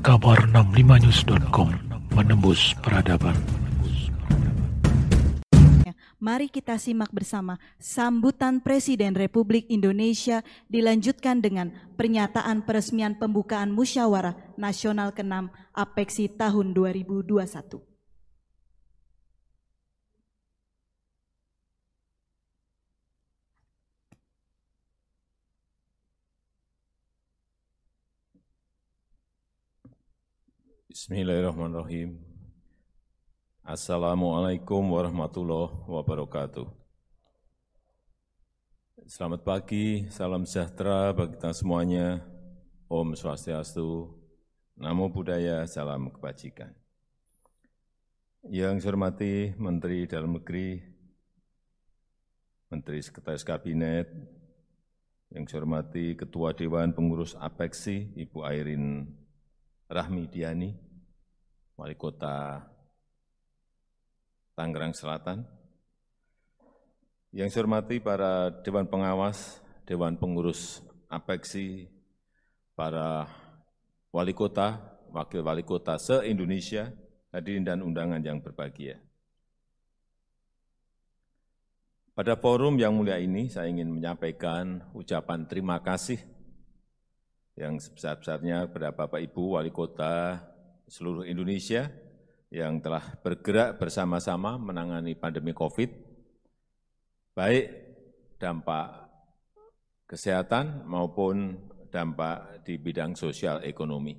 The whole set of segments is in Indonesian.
Kabar 65news.com menembus peradaban. Mari kita simak bersama sambutan Presiden Republik Indonesia dilanjutkan dengan pernyataan peresmian pembukaan Musyawarah Nasional ke-6 APEXI tahun 2021. Bismillahirrahmanirrahim. Assalamualaikum warahmatullahi wabarakatuh. Selamat pagi, salam sejahtera bagi kita semuanya. Om Swastiastu, Namo Buddhaya, salam kebajikan. Yang saya hormati Menteri Dalam Negeri, Menteri Sekretaris Kabinet, yang saya hormati Ketua Dewan Pengurus APEXI, Ibu Airin Rahmi Diani, Wali Kota Tangerang Selatan, yang saya hormati para Dewan Pengawas, Dewan Pengurus APEXI, para Wali Kota, Wakil Wali Kota se-Indonesia, hadirin dan undangan yang berbahagia. Pada forum yang mulia ini, saya ingin menyampaikan ucapan terima kasih yang sebesar-besarnya kepada Bapak Ibu Wali Kota seluruh Indonesia yang telah bergerak bersama-sama menangani pandemi COVID, baik dampak kesehatan maupun dampak di bidang sosial ekonomi.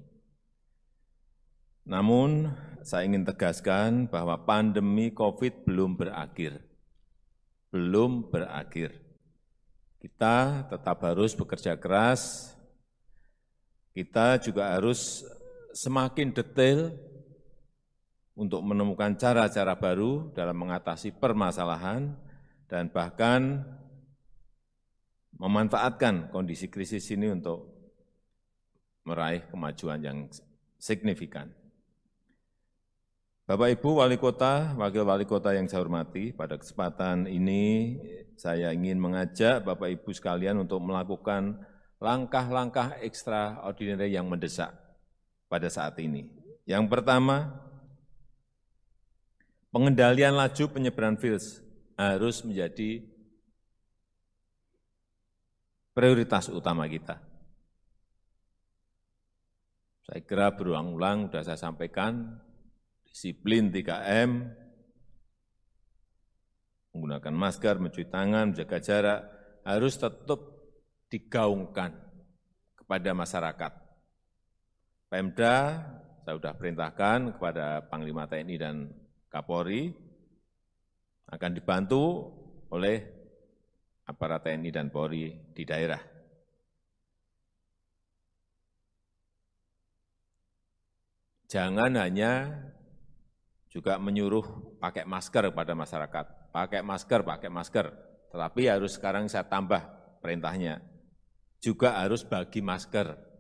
Namun, saya ingin tegaskan bahwa pandemi COVID belum berakhir. Belum berakhir. Kita tetap harus bekerja keras kita juga harus semakin detail untuk menemukan cara-cara baru dalam mengatasi permasalahan dan bahkan memanfaatkan kondisi krisis ini untuk meraih kemajuan yang signifikan. Bapak Ibu Wali Kota, Wakil Wali Kota yang saya hormati, pada kesempatan ini saya ingin mengajak Bapak Ibu sekalian untuk melakukan langkah-langkah ekstraordinary yang mendesak pada saat ini. Yang pertama, pengendalian laju penyebaran virus harus menjadi prioritas utama kita. Saya kira berulang-ulang sudah saya sampaikan, disiplin 3M, menggunakan masker, mencuci tangan, menjaga jarak, harus tetap digaungkan kepada masyarakat. Pemda, saya sudah perintahkan kepada Panglima TNI dan Kapolri, akan dibantu oleh aparat TNI dan Polri di daerah. Jangan hanya juga menyuruh pakai masker kepada masyarakat, pakai masker, pakai masker, tetapi harus sekarang saya tambah perintahnya, juga harus bagi masker.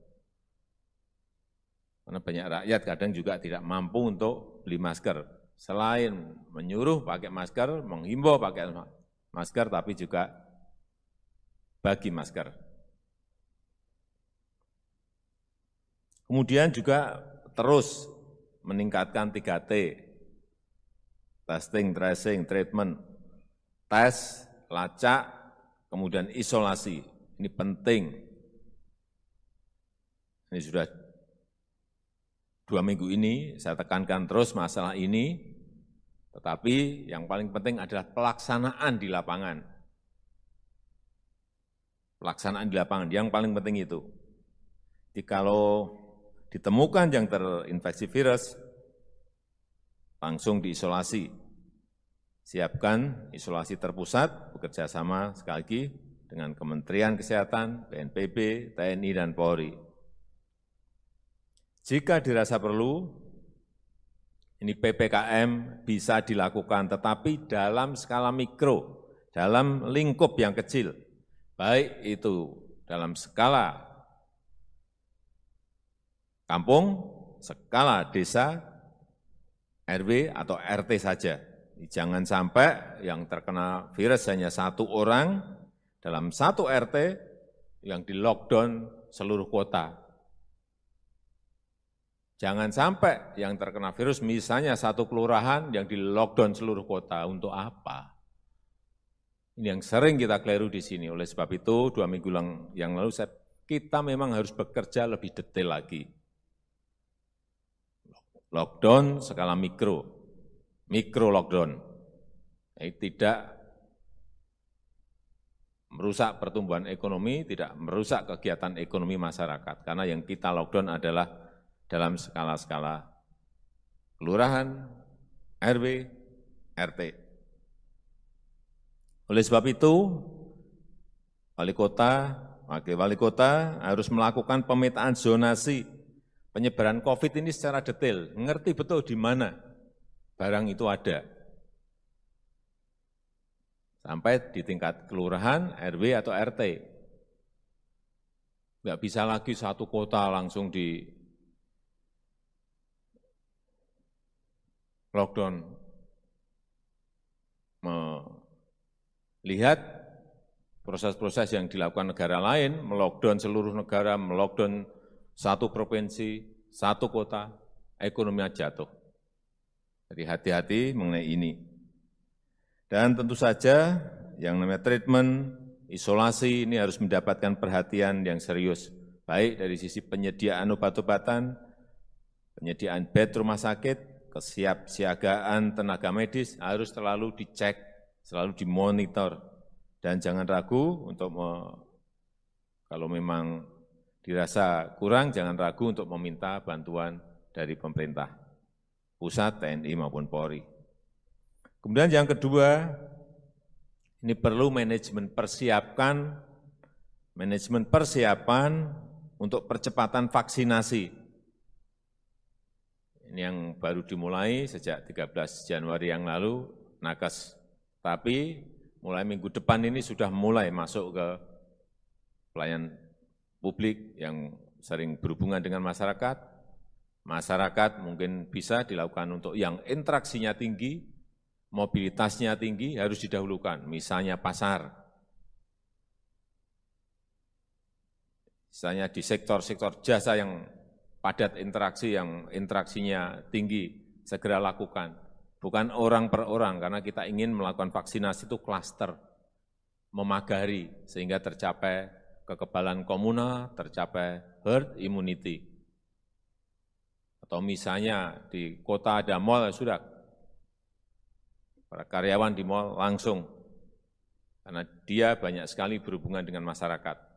Karena banyak rakyat kadang juga tidak mampu untuk beli masker. Selain menyuruh pakai masker, menghimbau pakai masker, tapi juga bagi masker. Kemudian juga terus meningkatkan 3T, testing, tracing, treatment, tes, lacak, kemudian isolasi. Ini penting. Ini sudah dua minggu ini saya tekankan terus masalah ini, tetapi yang paling penting adalah pelaksanaan di lapangan. Pelaksanaan di lapangan, yang paling penting itu. Jadi kalau ditemukan yang terinfeksi virus, langsung diisolasi. Siapkan isolasi terpusat, bekerja sama sekali lagi dengan Kementerian Kesehatan, BNPB, TNI, dan Polri. Jika dirasa perlu, ini PPKM bisa dilakukan, tetapi dalam skala mikro, dalam lingkup yang kecil, baik itu dalam skala kampung, skala desa, RW atau RT saja. Jangan sampai yang terkena virus hanya satu orang, dalam satu RT yang di lockdown seluruh kota. Jangan sampai yang terkena virus misalnya satu kelurahan yang di lockdown seluruh kota, untuk apa? Ini yang sering kita keliru di sini. Oleh sebab itu, dua minggu yang lalu saya, kita memang harus bekerja lebih detail lagi. Lockdown skala mikro, mikro lockdown. Ini tidak merusak pertumbuhan ekonomi, tidak merusak kegiatan ekonomi masyarakat. Karena yang kita lockdown adalah dalam skala-skala kelurahan, RW, RT. Oleh sebab itu, wali kota, wakil wali kota harus melakukan pemetaan zonasi penyebaran COVID ini secara detail, mengerti betul di mana barang itu ada. Sampai di tingkat kelurahan, RW atau RT. Enggak bisa lagi satu kota langsung di lockdown melihat proses-proses yang dilakukan negara lain, melockdown seluruh negara, melockdown satu provinsi, satu kota, ekonominya jatuh. Jadi hati-hati mengenai ini. Dan tentu saja yang namanya treatment, isolasi ini harus mendapatkan perhatian yang serius, baik dari sisi penyediaan obat-obatan, penyediaan bed rumah sakit, kesiapsiagaan tenaga medis harus selalu dicek, selalu dimonitor, dan jangan ragu untuk me, kalau memang dirasa kurang, jangan ragu untuk meminta bantuan dari pemerintah pusat, TNI maupun Polri. Kemudian yang kedua, ini perlu manajemen persiapkan, manajemen persiapan untuk percepatan vaksinasi ini yang baru dimulai sejak 13 Januari yang lalu, nakes. Tapi mulai minggu depan ini sudah mulai masuk ke pelayan publik yang sering berhubungan dengan masyarakat. Masyarakat mungkin bisa dilakukan untuk yang interaksinya tinggi, mobilitasnya tinggi harus didahulukan, misalnya pasar. Misalnya di sektor-sektor jasa yang padat interaksi yang interaksinya tinggi, segera lakukan. Bukan orang per orang, karena kita ingin melakukan vaksinasi itu klaster, memagari, sehingga tercapai kekebalan komunal, tercapai herd immunity. Atau misalnya di kota ada mall, ya sudah, para karyawan di mall langsung, karena dia banyak sekali berhubungan dengan masyarakat.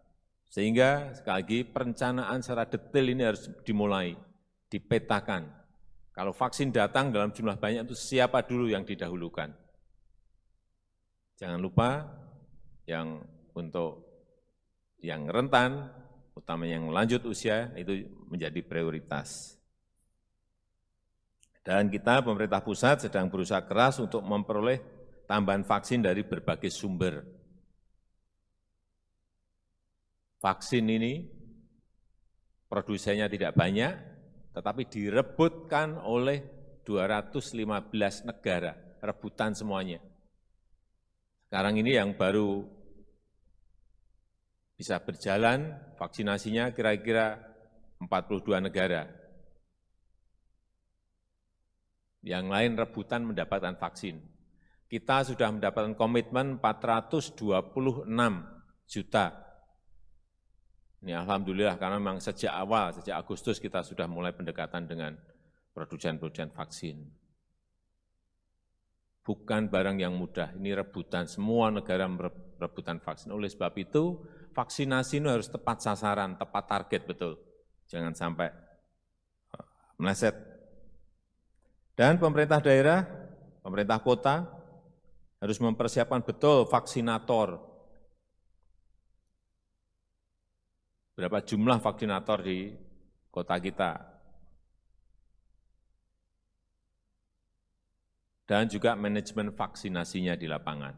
Sehingga sekali lagi perencanaan secara detail ini harus dimulai, dipetakan. Kalau vaksin datang dalam jumlah banyak itu siapa dulu yang didahulukan. Jangan lupa yang untuk yang rentan, utamanya yang lanjut usia, itu menjadi prioritas. Dan kita pemerintah pusat sedang berusaha keras untuk memperoleh tambahan vaksin dari berbagai sumber vaksin ini produsennya tidak banyak, tetapi direbutkan oleh 215 negara, rebutan semuanya. Sekarang ini yang baru bisa berjalan vaksinasinya kira-kira 42 negara. Yang lain rebutan mendapatkan vaksin. Kita sudah mendapatkan komitmen 426 juta ini Alhamdulillah karena memang sejak awal, sejak Agustus kita sudah mulai pendekatan dengan produsen-produsen vaksin. Bukan barang yang mudah, ini rebutan, semua negara rebutan vaksin. Oleh sebab itu, vaksinasi ini harus tepat sasaran, tepat target betul. Jangan sampai eh, meleset. Dan pemerintah daerah, pemerintah kota harus mempersiapkan betul vaksinator, berapa jumlah vaksinator di kota kita. Dan juga manajemen vaksinasinya di lapangan.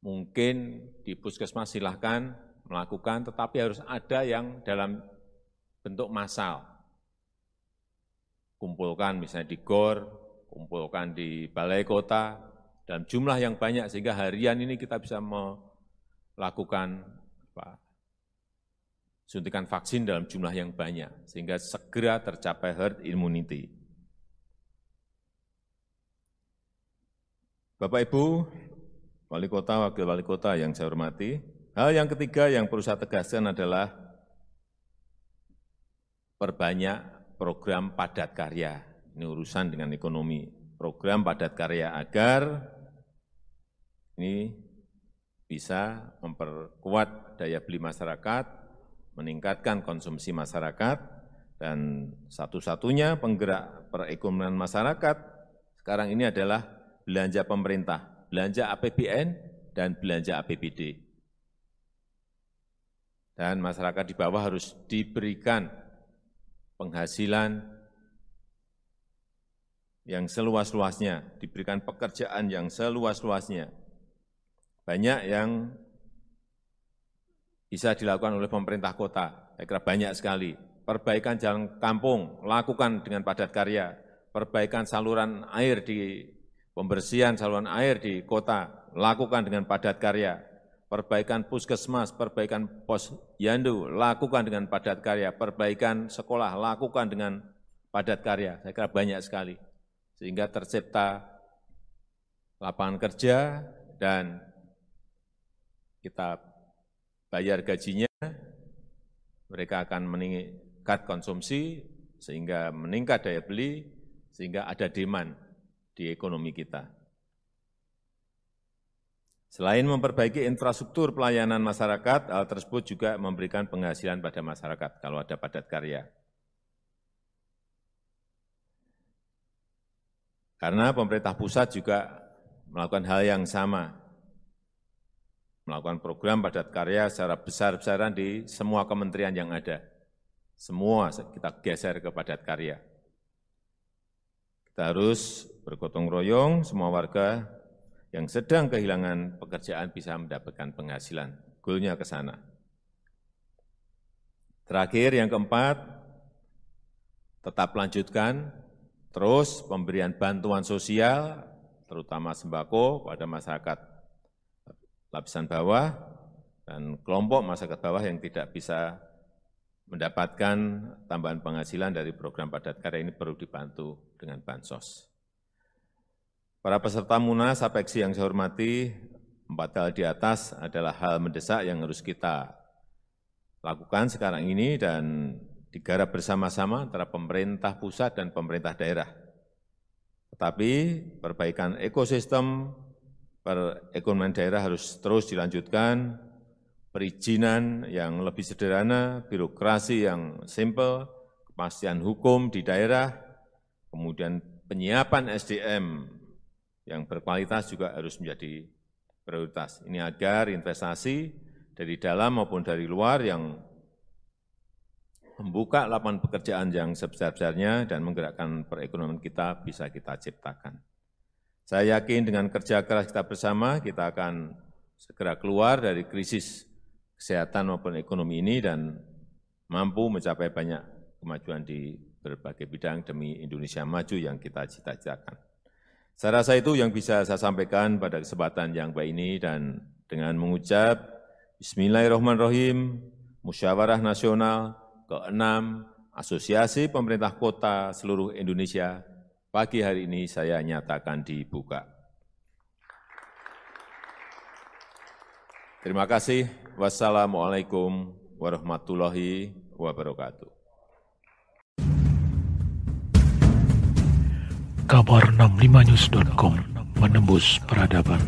Mungkin di puskesmas silahkan melakukan, tetapi harus ada yang dalam bentuk massal. Kumpulkan misalnya di GOR, kumpulkan di balai kota, dalam jumlah yang banyak sehingga harian ini kita bisa melakukan suntikan vaksin dalam jumlah yang banyak, sehingga segera tercapai herd immunity. Bapak Ibu, Wali Kota, Wakil Wali Kota yang saya hormati, hal yang ketiga yang perlu saya tegaskan adalah perbanyak program padat karya. Ini urusan dengan ekonomi. Program padat karya agar ini bisa memperkuat daya beli masyarakat, meningkatkan konsumsi masyarakat, dan satu-satunya penggerak perekonomian masyarakat sekarang ini adalah belanja pemerintah, belanja APBN, dan belanja APBD. Dan masyarakat di bawah harus diberikan penghasilan yang seluas-luasnya, diberikan pekerjaan yang seluas-luasnya. Banyak yang bisa dilakukan oleh pemerintah kota. Saya kira banyak sekali. Perbaikan jalan kampung, lakukan dengan padat karya. Perbaikan saluran air di pembersihan saluran air di kota, lakukan dengan padat karya. Perbaikan puskesmas, perbaikan pos yandu, lakukan dengan padat karya. Perbaikan sekolah, lakukan dengan padat karya. Saya kira banyak sekali. Sehingga tercipta lapangan kerja dan kita bayar gajinya, mereka akan meningkat konsumsi, sehingga meningkat daya beli, sehingga ada demand di ekonomi kita. Selain memperbaiki infrastruktur pelayanan masyarakat, hal tersebut juga memberikan penghasilan pada masyarakat kalau ada padat karya. Karena pemerintah pusat juga melakukan hal yang sama, melakukan program padat karya secara besar-besaran di semua kementerian yang ada. Semua kita geser ke padat karya. Kita harus bergotong royong, semua warga yang sedang kehilangan pekerjaan bisa mendapatkan penghasilan. Goalnya ke sana. Terakhir, yang keempat, tetap lanjutkan terus pemberian bantuan sosial, terutama sembako pada masyarakat lapisan bawah dan kelompok masyarakat bawah yang tidak bisa mendapatkan tambahan penghasilan dari program padat karya ini perlu dibantu dengan bansos. Para peserta Munas Apeksi yang saya hormati, empat hal di atas adalah hal mendesak yang harus kita lakukan sekarang ini dan digarap bersama-sama antara pemerintah pusat dan pemerintah daerah. Tetapi perbaikan ekosistem perekonomian daerah harus terus dilanjutkan, perizinan yang lebih sederhana, birokrasi yang simple, kepastian hukum di daerah, kemudian penyiapan SDM yang berkualitas juga harus menjadi prioritas. Ini agar investasi dari dalam maupun dari luar yang membuka lapangan pekerjaan yang sebesar-besarnya dan menggerakkan perekonomian kita bisa kita ciptakan. Saya yakin dengan kerja keras kita bersama, kita akan segera keluar dari krisis kesehatan maupun ekonomi ini dan mampu mencapai banyak kemajuan di berbagai bidang demi Indonesia maju yang kita cita-citakan. Saya rasa itu yang bisa saya sampaikan pada kesempatan yang baik ini dan dengan mengucap Bismillahirrahmanirrahim, Musyawarah Nasional ke-6 Asosiasi Pemerintah Kota seluruh Indonesia Pagi hari ini saya nyatakan dibuka. Terima kasih. Wassalamualaikum warahmatullahi wabarakatuh. Kabar 65news.com menembus peradaban.